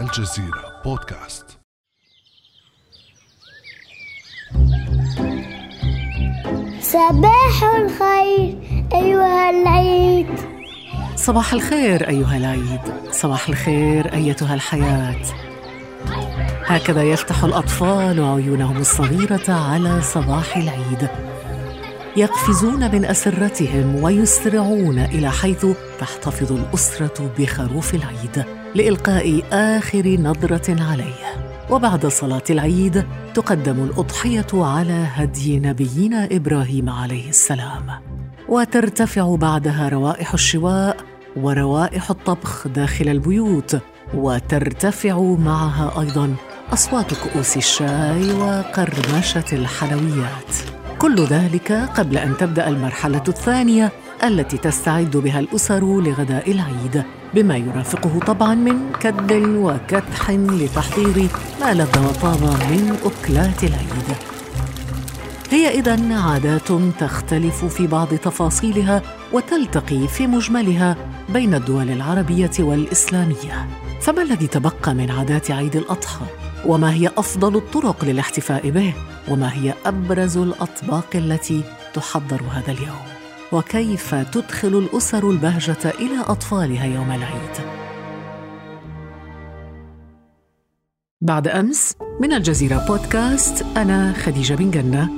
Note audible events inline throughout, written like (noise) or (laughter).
الجزيرة بودكاست. صباح الخير أيها العيد. صباح الخير أيها العيد. صباح الخير أيتها الحياة. هكذا يفتح الأطفال عيونهم الصغيرة على صباح العيد. يقفزون من أسرتهم ويسرعون إلى حيث تحتفظ الأسرة بخروف العيد. لإلقاء آخر نظرة عليه. وبعد صلاة العيد تقدم الأضحية على هدي نبينا إبراهيم عليه السلام. وترتفع بعدها روائح الشواء وروائح الطبخ داخل البيوت وترتفع معها أيضا أصوات كؤوس الشاي وقرمشة الحلويات. كل ذلك قبل أن تبدأ المرحلة الثانية التي تستعد بها الأسر لغداء العيد. بما يرافقه طبعا من كد وكدح لتحضير ما لذ وطاب من أكلات العيد. هي اذا عادات تختلف في بعض تفاصيلها وتلتقي في مجملها بين الدول العربية والإسلامية. فما الذي تبقى من عادات عيد الأضحى؟ وما هي أفضل الطرق للاحتفاء به؟ وما هي أبرز الأطباق التي تحضر هذا اليوم؟ وكيف تدخل الأسر البهجة إلى أطفالها يوم العيد. بعد أمس من الجزيرة بودكاست أنا خديجة بن جنة.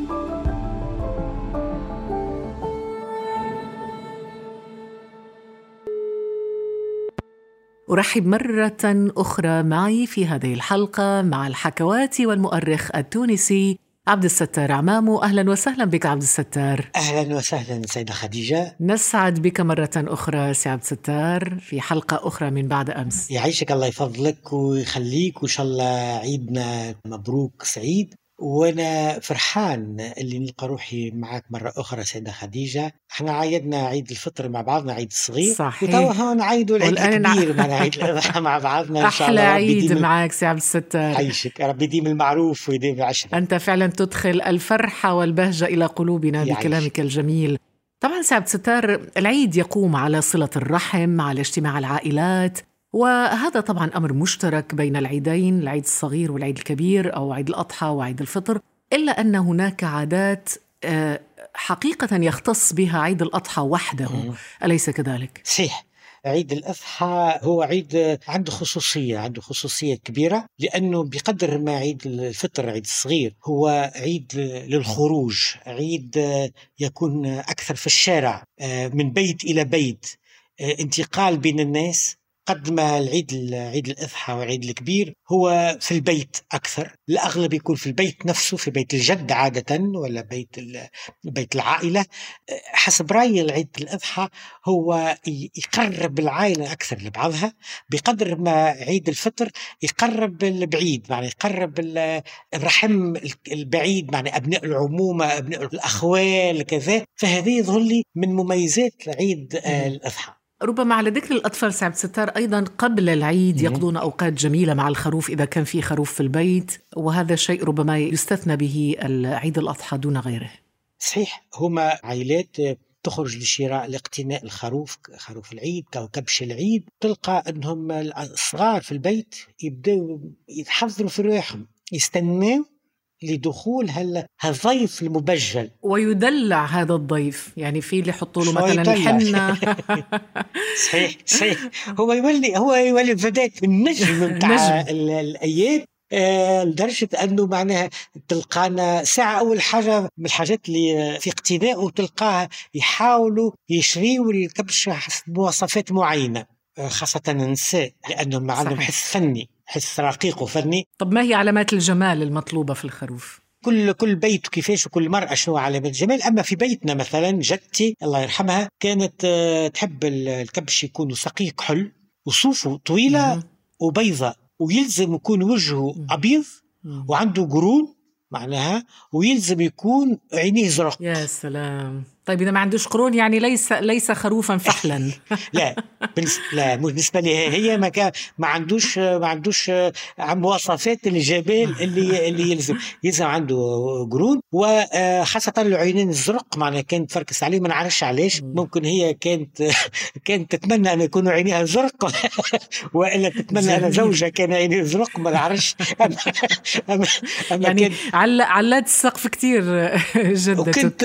أرحب مرة أخرى معي في هذه الحلقة مع الحكواتي والمؤرخ التونسي عبد الستار عمامو أهلا وسهلا بك عبد الستار. أهلا وسهلا سيدة خديجة. نسعد بك مرة أخرى سي عبد الستار في حلقة أخرى من بعد أمس. يعيشك الله يفضلك ويخليك وإن شاء الله عيدنا مبروك سعيد. وأنا فرحان اللي نلقى روحي معك مرة أخرى سيدة خديجة. إحنا عايدنا عيد الفطر مع بعضنا عيد الصغير صحيح. وتوا نعيدوا العيد الكبير مع عيد (laughs) الأضحى مع بعضنا إن شاء الله أحلى عيد معك سي عبد الستار. عيشك ربي يديم المعروف ويديم العشرة. أنت فعلا تدخل الفرحة والبهجة إلى قلوبنا. بكلامك الجميل. طبعا سي عبد الستار العيد يقوم على صلة الرحم على اجتماع العائلات وهذا طبعا أمر مشترك بين العيدين العيد الصغير والعيد الكبير أو عيد الأضحى وعيد الفطر إلا أن هناك عادات آه، حقيقة يختص بها عيد الأضحى وحده. أليس كذلك؟ صحيح عيد الأضحى هو عيد عنده خصوصية عنده خصوصية كبيرة لأنه بقدر ما عيد الفطر عيد الصغير هو عيد للخروج عيد يكون أكثر في الشارع من بيت إلى بيت انتقال بين الناس قد ما العيد عيد الأضحى والعيد الكبير هو في البيت أكثر. الأغلب يكون في البيت نفسه في بيت الجد عادة ولا بيت بيت العائلة. حسب رايي العيد الأضحى هو يقرب العائلة أكثر لبعضها. بقدر ما عيد الفطر يقرب البعيد يعني يقرب ال- الرحم البعيد يعني أبناء العمومة أبناء الأخوال كذا. فهذه يظهر لي من مميزات عيد الأضحى. ربما على ذكر الأطفال سي عبد الستار أيضا قبل العيد. يقضون أوقات جميلة مع الخروف إذا كان في خروف في البيت وهذا شيء ربما يستثنى به عيد الأضحى دون غيره صحيح هما عائلات تخرج لشراء لاقتناء الخروف خروف العيد أو كبش العيد تلقى أنهم الصغار في البيت يبدأوا يتحضروا في رواحهم يستنوا لدخول هال- هالضيف المبجل ويدلع هذا الضيف يعني في اللي يحطوا له مثلا. الحنة (laughs) صحيح صحيح هو يولي هو يولي بداية النجم (laughs) بتاع النجم. ال- الأيام آه، لدرجة أنه معناها تلقانا ساعة أول حاجة من الحاجات اللي في اقتنائه تلقاها يحاولوا يشريوا الكبش حسب مواصفات معينة آه، خاصة النساء لأنهم عندهم. حس فني حس رقيق وفني طب ما هي علامات الجمال المطلوبة في الخروف؟ كل كل بيت كيفاش وكل مرأة شنو علامات الجمال أما في بيتنا مثلا جدتي الله يرحمها كانت آه، تحب ال- الكبش يكون سقيق حل وصوفه طويلة مم. وبيضة ويلزم يكون وجهه. أبيض مم. وعنده قرون معناها ويلزم يكون عينيه زرق يا سلام طيب إذا ما عندوش قرون يعني ليس ليس خروفا فحلا (laughs) لا لا بالنسبة لي هي ما كان ما عندوش ما عندوش مواصفات الجبال اللي اللي يلزم. يلزم عنده قرون وخاصة العينين الزرق معناها كانت تفركس عليه ما نعرفش علاش. ممكن هي كانت (laughs) كانت تتمنى أن يكونوا عينيها زرق (laughs) وإلا تتمنى أن زوجها كان عينيه زرق ما نعرفش. (laughs) أما, أما, أما يعني علات السقف كثير جدة. وكنت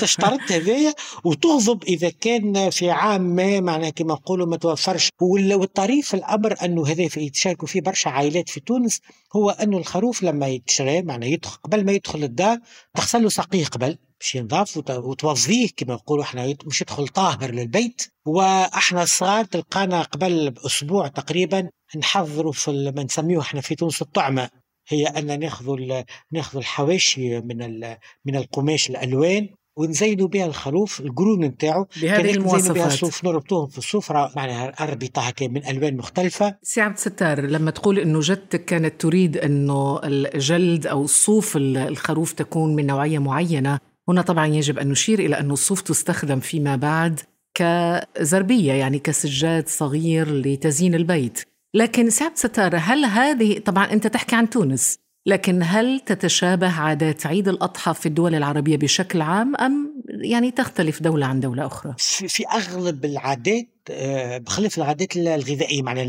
تشترط هذايا وتغضب إذا كان في عام ما معناها كما نقولوا ما توفرش. والطريف الأمر أنه هذا يتشاركوا فيه برشا عائلات في تونس هو أنه الخروف لما يتشرى معناها يدخل قبل ما يدخل الدار تغسل له ساقيه قبل باش ينضاف وتوظيه كما نقولوا إحنا مش يدخل طاهر للبيت. وأحنا صغار تلقانا قبل بأسبوع تقريبا نحضروا في ما نسميه إحنا في تونس الطعمة. هي ان ناخذ ناخذ الحواشي من من القماش الألوان ونزينوا بها الخروف القرون نتاعو بهذه المواصفات. بها الصوف نربطوهم في السفرة معناها أربطة من ألوان مختلفة. سي عبد الستار لما تقول أنه جدتك كانت تريد أنه الجلد أو الصوف الخروف تكون من نوعية معينة هنا طبعا يجب أن نشير إلى أن الصوف تستخدم فيما بعد كزربية يعني كسجاد صغير لتزيين البيت. لكن سعد ستار هل هذه طبعا أنت تحكي عن تونس. لكن هل تتشابه عادات عيد الأضحى في الدول العربية بشكل عام أم يعني تختلف دولة عن دولة أخرى؟ في أغلب العادات آه، بخلاف العادات الغذائية معنى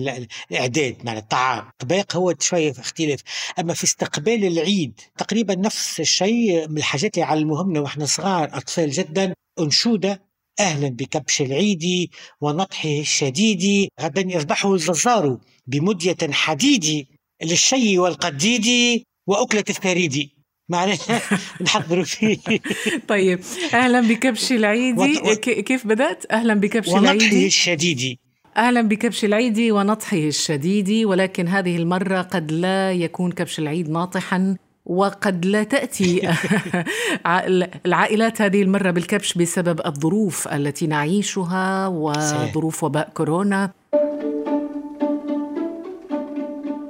الإعداد معنى الطعام الطباق هو شوية اختلاف أما في استقبال العيد تقريبا نفس الشيء من الحاجات اللي علموهمنا وإحنا صغار أطفال جدا أنشودة أهلا بكبش العيد ونطحه الشديد غدا يذبحه الجزار بمدية حديد للشي والقديد وأكلة الثريد. معناها (laughs) نحضروا فيه طيب أهلا بكبش العيدي. كيف بدأت؟ أهلا بكبش العيدي ونطحه الشديد. أهلا بكبش العيد ونطحه الشديد ولكن هذه المرة قد لا يكون كبش العيد ناطحا وقد لا تأتي (laughs) العائلات هذه المرة بالكبش بسبب الظروف التي نعيشها وظروف وباء كورونا.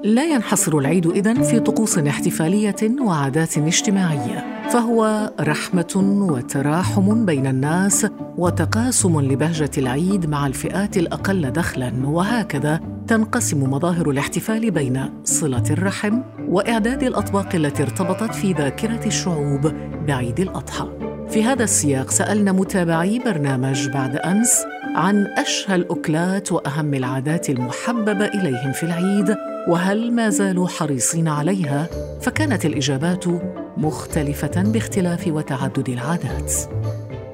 لا ينحصر العيد إذن في طقوس احتفالية وعادات اجتماعية فهو رحمة وتراحم بين الناس وتقاسم لبهجة العيد مع الفئات الأقل دخلاً وهكذا تنقسم مظاهر الاحتفال بين صلة الرحم وإعداد الأطباق التي ارتبطت في ذاكرة الشعوب بعيد الأضحى. في هذا السياق سألنا متابعي برنامج بعد أمس عن أشهى الأكلات وأهم العادات المحببة إليهم في العيد وهل ما زالوا حريصين عليها؟ فكانت الإجابات مختلفة باختلاف وتعدد العادات.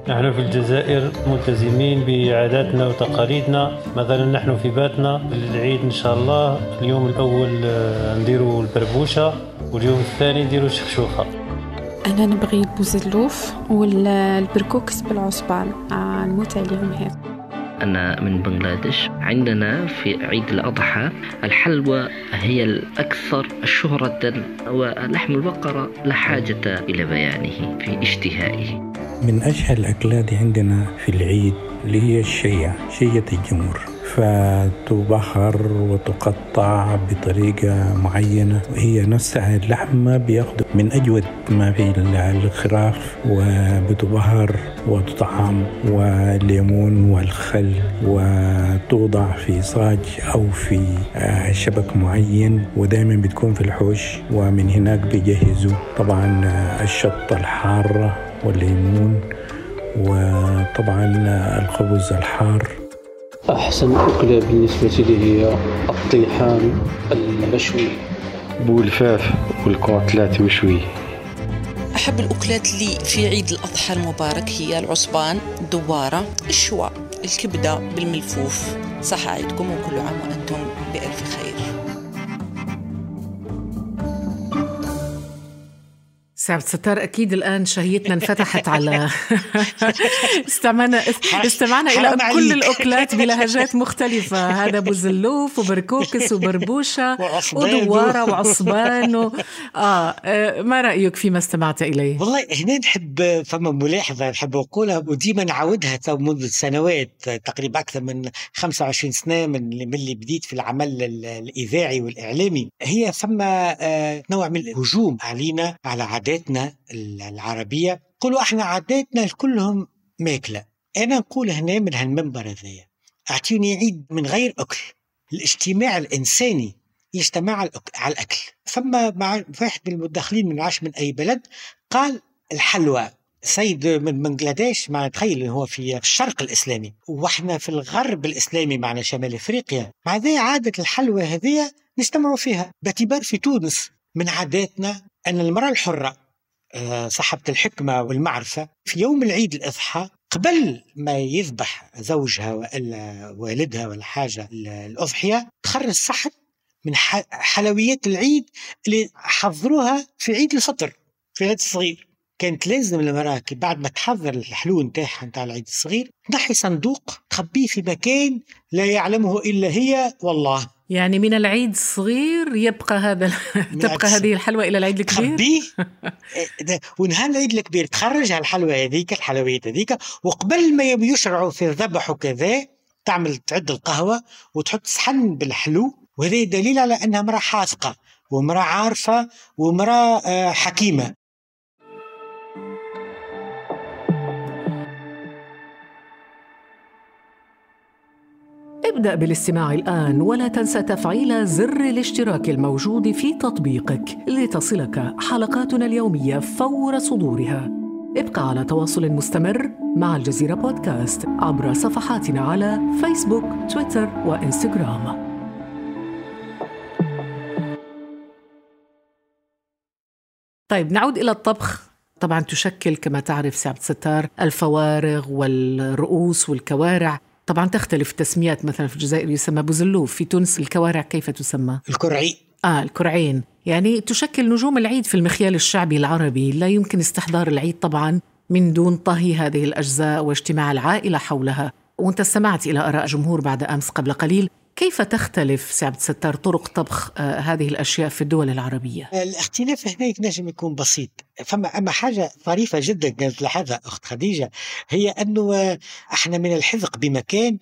نحن في الجزائر ملتزمين بعاداتنا وتقاليدنا مثلا نحن في باتنا. العيد إن شاء الله اليوم الأول آه، نديروا البربوشة واليوم الثاني نديروا الشخشوخه أنا نبغي البوزلوف والبركوكس بالعصبان نموت عليهم هذا أنا من بنغلاديش. عندنا في عيد الأضحى الحلوى هي الأكثر شهرة ولحم البقرة لا حاجة إلى بيانه في اشتهائه. من أشهر الأكلات عندنا في العيد اللي هي الشيع شية الجمر فتبخر وتقطع بطريقة معينة. وهي نفسها اللحمة بياخد من أجود ما في الخراف وبتبهر وتطعم والليمون والخل وتوضع في صاج أو في آه، شبك معين ودائما بتكون في الحوش ومن هناك بيجهزوا طبعا آه، الشطة الحارة والليمون وطبعا آه، الخبز الحار. أحسن أكلة بالنسبة لي هي الطيحان المشوي. بولفاف والكوتلات مشوي. أحب الأكلات اللي في عيد الأضحى المبارك هي العصبان الدوارة الشواء الكبدة بالملفوف. صح عيدكم وكل عام وأنتم بألف خير. سعد ستار أكيد الآن شهيتنا انفتحت على (laughs) استمعنا استمعنا إلى كل الاكلات بلهجات مختلفة هذا بوزلوف وبركوكس وبربوشة ودوارة وعصبان و... آه. آه ما رأيك فيما استمعت إليه؟ والله هنا نحب فما ملاحظة نحب اقولها وديما نعاودها منذ سنوات تقريبا أكثر من 25 سنة من اللي بديت في العمل الإذاعي والإعلامي هي فما آه نوع من الهجوم علينا على عادات عاداتنا العربية. قولوا إحنا عاداتنا كلهم ماكلة. أنا نقول هنا من هالمنبر هذايا أعطيوني عيد من غير أكل. الاجتماع الإنساني يجتمع على الأكل. ثم مع واحد من المدخلين من عاش من أي بلد قال الحلوى سيد من بنغلاديش مع تخيل هو في الشرق الإسلامي. وإحنا في الغرب الإسلامي معنا شمال إفريقيا مع ذي عادة الحلوى هذه نجتمعوا فيها. باعتبار في تونس من عاداتنا أن المرأة الحرة صاحبة الحكمة والمعرفة في يوم العيد الأضحى قبل ما يذبح زوجها ولا والدها ولا حاجة الأضحية تخرج صحن من حلويات العيد اللي حضروها في عيد الفطر في العيد الصغير. كانت لازم المرأة بعد ما تحضر الحلو نتاعها نتاع العيد الصغير تنحي صندوق تخبيه في مكان لا يعلمه إلا هي والله. يعني من العيد الصغير يبقى هذا تبقى هذه الحلوى إلى العيد الكبير؟ تخبيه؟ (laughs) ونهار العيد الكبير تخرج الحلوى هذيك الحلويات هذيك وقبل ما يشرعوا في الذبح وكذا تعمل تعد القهوة وتحط صحن بالحلو وهذا دليل على أنها امرأة حاذقه وامرأة عارفة وامرأة آه، حكيمة. ابدأ بالاستماع الآن ولا تنسى تفعيل زر الاشتراك الموجود في تطبيقك لتصلك حلقاتنا اليومية فور صدورها. ابقى على تواصل مستمر مع الجزيرة بودكاست عبر صفحاتنا على فيسبوك، تويتر وإنستغرام. طيب نعود إلى الطبخ طبعا تشكل كما تعرف سي عبد الستار الفوارغ والرؤوس والكوارع طبعا تختلف التسميات مثلا في الجزائر يسمى بوزلوف في تونس الكوارع كيف تسمى؟ الكرعي. آه الكرعين. يعني تشكل نجوم العيد في المخيال الشعبي العربي لا يمكن استحضار العيد طبعا من دون طهي هذه الأجزاء واجتماع العائلة حولها. وأنت استمعت إلى آراء جمهور بعد أمس قبل قليل. كيف تختلف سي عبد الستار طرق طبخ آه هذه الأشياء في الدول العربية؟ الاختلاف هنا ينجم يكون بسيط، فما أما حاجة ظريفة جدا تلاحظها أخت خديجة هي أنه آه، إحنا من الحذق بمكان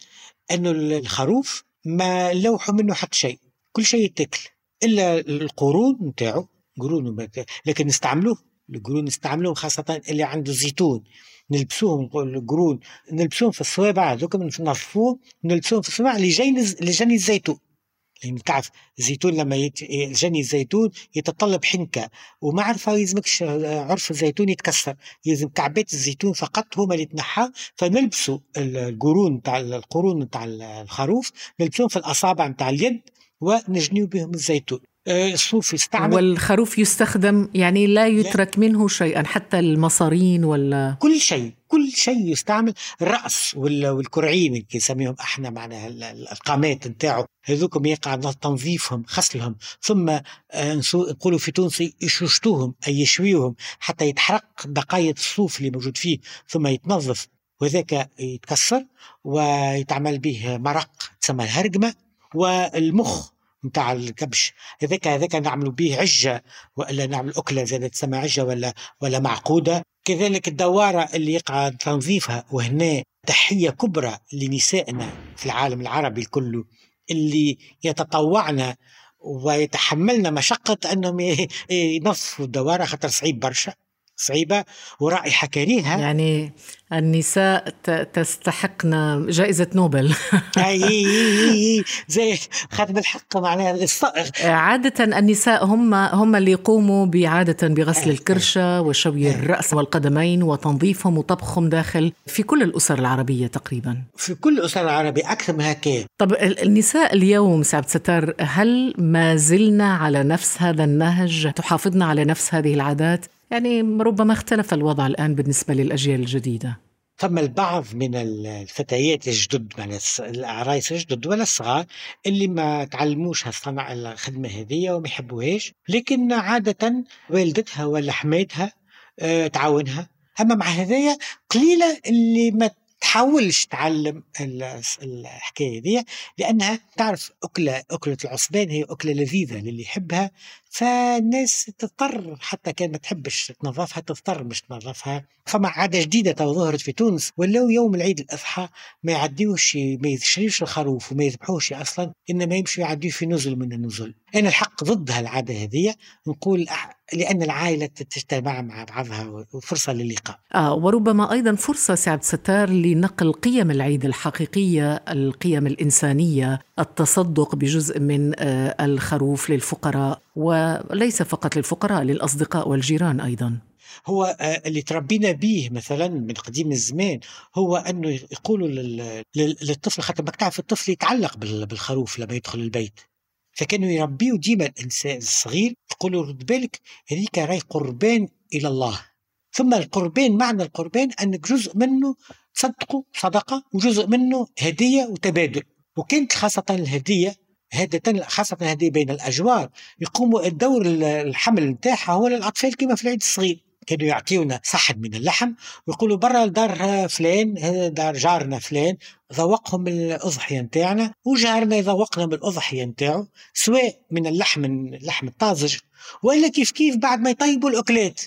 أنه الخروف ما لوحوا منه حتى شيء، كل شيء يتاكل إلا القرون نتاعو قرون لكن نستعملوه القرون نستعملوهم خاصة اللي عنده زيتون. نلبسوهم القرون نلبسوهم في الصوابع هذوك ننظفوهم نلبسوهم في الصوابع لجين لجني الزيتون. يعني تعرف الزيتون لما يت... جني الزيتون يتطلب حنكة وما عرفه يلزمكش عرف الزيتون يتكسر. يلزم كعبات الزيتون فقط هما اللي تنحى فنلبسوا القرون تاع القرون تاع الخروف نلبسوهم في الأصابع تاع اليد ونجنيو بهم الزيتون. الصوف يستعمل. والخروف يستخدم يعني لا يترك لا. منه شيئا حتى المصارين ولا كل شيء كل شيء يستعمل. الرأس والكرعين اللي نسميهم إحنا معناها القامات نتاعو. هذوكم يقع تنظيفهم غسلهم ثم آه، نقولوا في تونس يشوشتوهم أي يشويوهم حتى يتحرق بقايا الصوف اللي موجود فيه. ثم يتنظف وذاك يتكسر ويتعمل به مرق تسمى الهرقمه والمخ نتاع الكبش. هذاك هذاك نعملوا به عجة والا نعمل أكلة زي تسمى عجة ولا ولا معقودة. كذلك الدوارة اللي يقع تنظيفها وهنا تحية كبرى لنسائنا في العالم العربي كله اللي يتطوعن ويتحملن مشقة أنهم ينظفوا الدوارة خاطر صعيب برشا. صعيبة ورائحة كريهة يعني النساء تستحقن جائزة نوبل. أي زي خاتم الحق معناها الصائغ. عادة النساء هم هم اللي يقوموا بعادة بغسل الكرشة وشوي الرأس والقدمين وتنظيفهم وطبخهم داخل في كل الأسر العربية تقريبا. في كل الأسر العربية أكثر من هكذا. طب النساء اليوم سعد ستار هل ما زلنا على نفس هذا النهج؟ تحافظن على نفس هذه العادات؟ يعني ربما اختلف الوضع الآن بالنسبة للأجيال الجديدة. ثم البعض من الفتيات الجدد من العرايس الجدد ولا الصغار اللي ما تعلموش هالصنعة الخدمة هذه وما يحبوهاش لكن عادة والدتها ولا حماتها آه، تعاونها. أما مع هذايا قليلة اللي ما تحاولش تعلم الحكاية دي لأنها تعرف أكلة أكلة العصبان هي أكلة لذيذة للي يحبها فالناس تضطر حتى كان ما تحبش تنظفها تضطر مش تنظفها. فما عادة جديدة تو ظهرت في تونس ولو يوم العيد الأضحى ما يعديوش ما يشريوش الخروف وما يذبحوش أصلا إنما يمشوا يعديوا في نزل من النزل. أنا الحق ضد هالعادة هذه نقول لأن العائلة تجتمع مع بعضها وفرصة للقاء. آه وربما أيضا فرصة سعد ستار لنقل قيم العيد الحقيقية القيم الإنسانية التصدق بجزء من آه الخروف للفقراء وليس فقط للفقراء للأصدقاء والجيران أيضا. هو آه، اللي تربينا به مثلا من قديم الزمان هو أنه يقولوا للطفل خاطر ما تعرف الطفل يتعلق بالخروف لما يدخل البيت. فكانوا يربيوا ديما الانسان الصغير يقولوا رد بالك هذيك راي قربان إلى الله. ثم القربان معنى القربان أنك جزء منه تصدقوا صدقة وجزء منه هدية وتبادل. وكانت خاصة الهدية هذا خاصة الهدية بين الأجوار يقوموا الدور الحمل نتاعها هو للأطفال كما في العيد الصغير. كانوا يعطيونا صحن من اللحم ويقولوا برا دار فلان دار جارنا فلان ذوقهم الأضحية نتاعنا وجارنا يذوقنا من الأضحية نتاعو سواء من اللحم اللحم الطازج وإلا كيف كيف بعد ما يطيبوا الأكلات.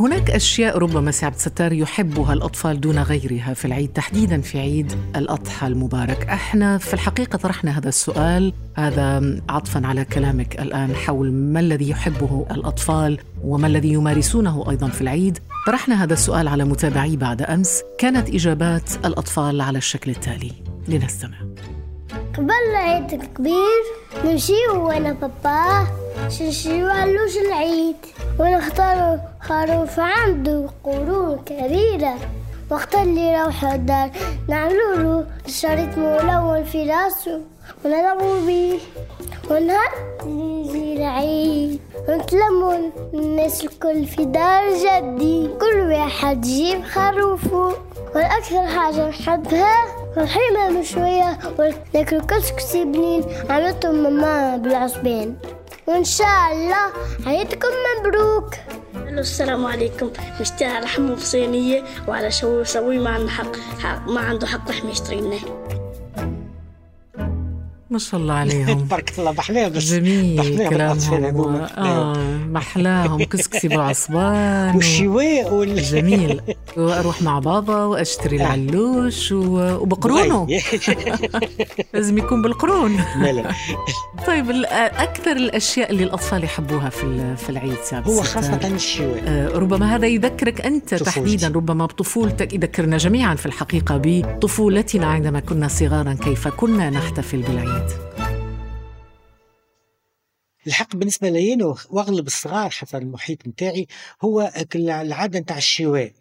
هناك أشياء ربما سي عبد الستار يحبها الأطفال دون غيرها في العيد تحديدا في عيد الأضحى المبارك. إحنا في الحقيقة طرحنا هذا السؤال هذا عطفا على كلامك الآن حول ما الذي يحبه الأطفال وما الذي يمارسونه أيضا في العيد. طرحنا هذا السؤال على متابعي بعد أمس. كانت إجابات الأطفال على الشكل التالي. لنستمع. قبل العيد الكبير نمشي وأنا بابا. نمشي علوش العيد. ونختار خروف عنده قرون كبيرة. وقت اللي روح الدار نعملوا له شريط ملون في راسه ونلعبوا بيه ونهار يجي العيد ونتلموا الناس الكل في دار جدي. كل واحد يجيب خروفه والأكثر حاجة نحبها والحيمة شوية وناكلوا كسكسي بنين عملتهم ماما بالعصبان وإن شاء الله عيدكم مبروك. السلام عليكم. نشتري لحم في صينية وعلى شو سوي ما عنده حق, ما عنده حق لحم يشتري ما شاء الله عليهم. (laughs) بارك الله محلاهم جميل كلامهم. آه محلاهم كسكسي بعصبان والشواء وال... جميل. (laughs) وأروح مع بابا وأشتري العلوش وبقرونه. (laughs) لازم يكون بالقرون. طيب أكثر الأشياء اللي الأطفال يحبوها في في العيد سابس هو خاصة الشواء. آه ربما هذا يذكرك أنت طفولتي. تحديدا ربما بطفولتك يذكرنا جميعا في الحقيقة بطفولتنا عندما كنا صغارا كيف كنا نحتفل بالعيد. الحق بالنسبة لي وأغلب الصغار حتى المحيط نتاعي هو العادة نتاع الشواء.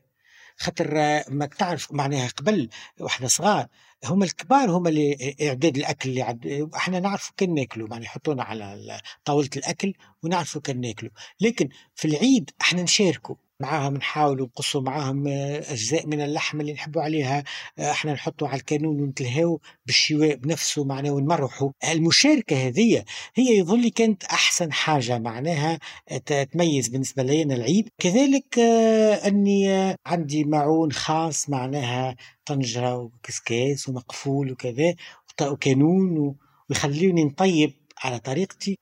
خاطر ما تعرف معناها قبل وإحنا صغار هم الكبار هم اللي إعداد الأكل اللي عد... إحنا نعرفوا كان ناكلوا يعني يحطونا على طاولة الأكل ونعرفوا كان ناكلوا. لكن في العيد إحنا نشاركوا. معاهم نحاولوا نقصوا معاهم آه، أجزاء من اللحم اللي نحبوا عليها. آه، إحنا نحطوا على الكانون ونتلهاو بالشواء بنفسه معناه ونمرحوا. المشاركة هذه هي يظل كانت أحسن حاجة معناها تميز بالنسبة لي أنا العيد كذلك آه، أني عندي معون خاص معناها طنجرة وكسكاس ومقفول وكذا وكانون ويخلوني نطيب على طريقتي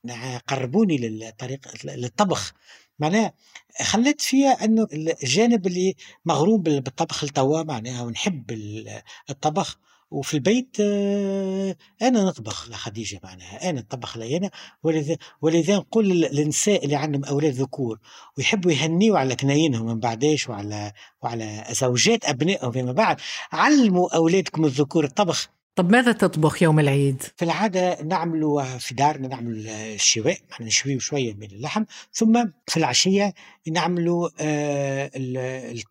قربوني للطريق للطبخ. معناها خليت فيها إنه الجانب اللي مغروم بالطبخ التوا معناها ونحب الطبخ. وفي البيت آه، أنا نطبخ لخديجه معناها أنا نطبخ لي أنا ولذا ولذا نقول للنساء اللي عندهم أولاد ذكور ويحبوا يهنيوا على كناينهم من بعداش وعلى وعلى زوجات أبنائهم فيما بعد. علموا أولادكم الذكور الطبخ. طب ماذا تطبخ يوم العيد؟ في العادة نعمل في دارنا نعمل الشواء نشوي شوية من اللحم ثم في العشية نعمل آه،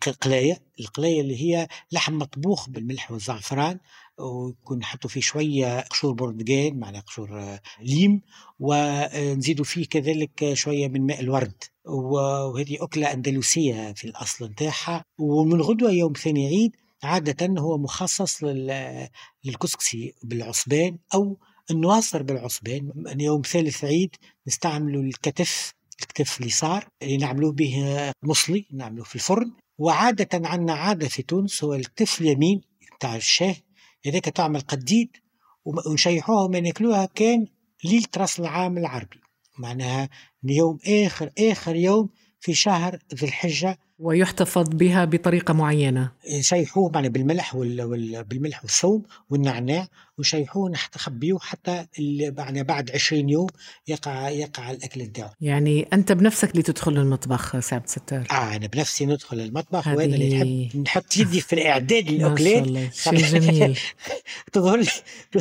القلاية القلاية اللي هي لحم مطبوخ بالملح والزعفران ويكون نحطوا فيه شوية قشور بردقان معنا قشور آه، ليم ونزيدوا فيه كذلك شوية من ماء الورد وهذه أكلة أندلسية في الأصل نتاعها ومن غدوة يوم ثاني عيد عادة هو مخصص للكسكسي بالعصبان أو النواصر بالعصبان. يوم ثالث عيد نستعملوا الكتف الكتف اليسار اللي نعملوه به مصلي نعملوه في الفرن. وعادة عندنا عادة في تونس هو الكتف اليمين بتاع الشاه هذاك تعمل قديد ونشيحوها وما ناكلوها كان ليلة رأس العام العربي. معناها يوم آخر آخر يوم في شهر ذي الحجة ويحتفظ بها بطريقة معينة يشيحوه يعني بالملح. وال... بالملح والثوم والنعناع ونشيحوه نخبيوه حتى يعني بعد 20 يوم يقع يقع الأكل نتاعو يعني أنت بنفسك اللي تدخل للمطبخ سي عبد الستار آه أنا بنفسي ندخل المطبخ وأنا اللي نحب نحط يدي في الإعداد الاكلات شيء جميل. (laughs) تظهر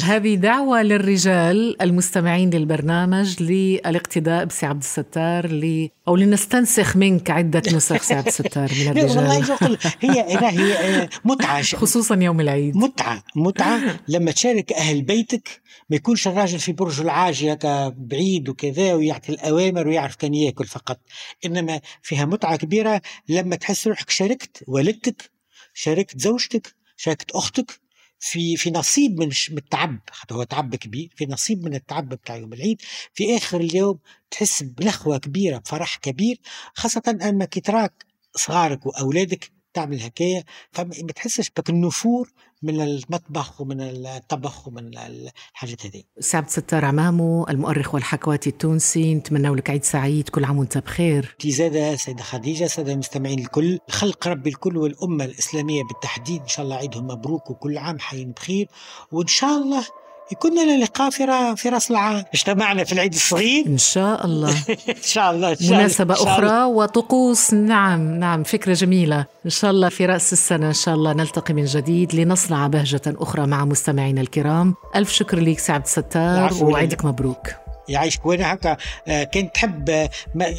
هذه دعوة للرجال المستمعين للبرنامج للاقتداء بسي عبد الستار ل أو لنستنسخ منك عدة نسخ سي عبد الستار من (laughs) الرجال. والله هي هي متعة. (laughs) خصوصا يوم العيد. متعه متعة. لما تشارك أهل بيتك ما يكونش الراجل في برج العاجي بعيد وكذا ويعطي الأوامر ويعرف كان ياكل فقط. إنما فيها متعة كبيرة لما تحس روحك شاركت والدتك شاركت زوجتك شاركت أختك في في نصيب من من التعب. حتى هو تعب كبير في نصيب من التعب بتاع يوم العيد. في آخر اليوم تحس بنخوة كبيرة بفرح كبير خاصة أما كي تراك صغارك وأولادك تعمل هكايا فما تحسش بك النفور من المطبخ ومن الطبخ ومن الحاجات هذه سعد ستار عمامو المؤرخ والحكواتي التونسي نتمنى لك عيد سعيد كل عام وانت بخير. زادة سيدة خديجة سادة المستمعين الكل خلق ربي الكل والأمة الإسلامية بالتحديد. إن شاء الله عيدهم مبروك وكل عام حيين بخير. وإن شاء الله يكون لنا لقاء في في راس العام. اجتمعنا في العيد الصغير. إن شاء الله. (laughs) إن شاء الله إن شاء مناسبة إن شاء أخرى الله. وطقوس. نعم نعم فكرة جميلة. إن شاء الله في رأس السنة إن شاء الله نلتقي من جديد لنصنع بهجة أخرى مع مستمعينا الكرام. ألف شكر لك سعد ستار وعيدك مبروك. يعيشك وأنا هكا آه، كنت تحب آه،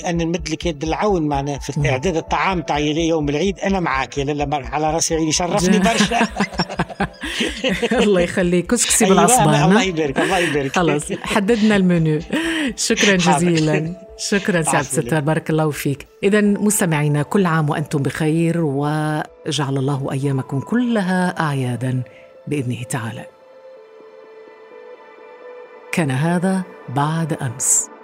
أن نمد لك يد العون معنا في إعداد الطعام تاع يوم العيد. أنا معك يا لالا على راسي عيني شرفني برشا. (laughs) (laughs) الله يخليك. كسكسي أيوة، بالعصبان الله يبارك الله يبارك. خلاص حددنا المنيو. شكرا جزيلا. شكرا سعد ستار بارك الله فيك. إذا مستمعينا كل عام وأنتم بخير وجعل الله أيامكم كلها أعيادا بإذنه تعالى. كان هذا بعد أمس.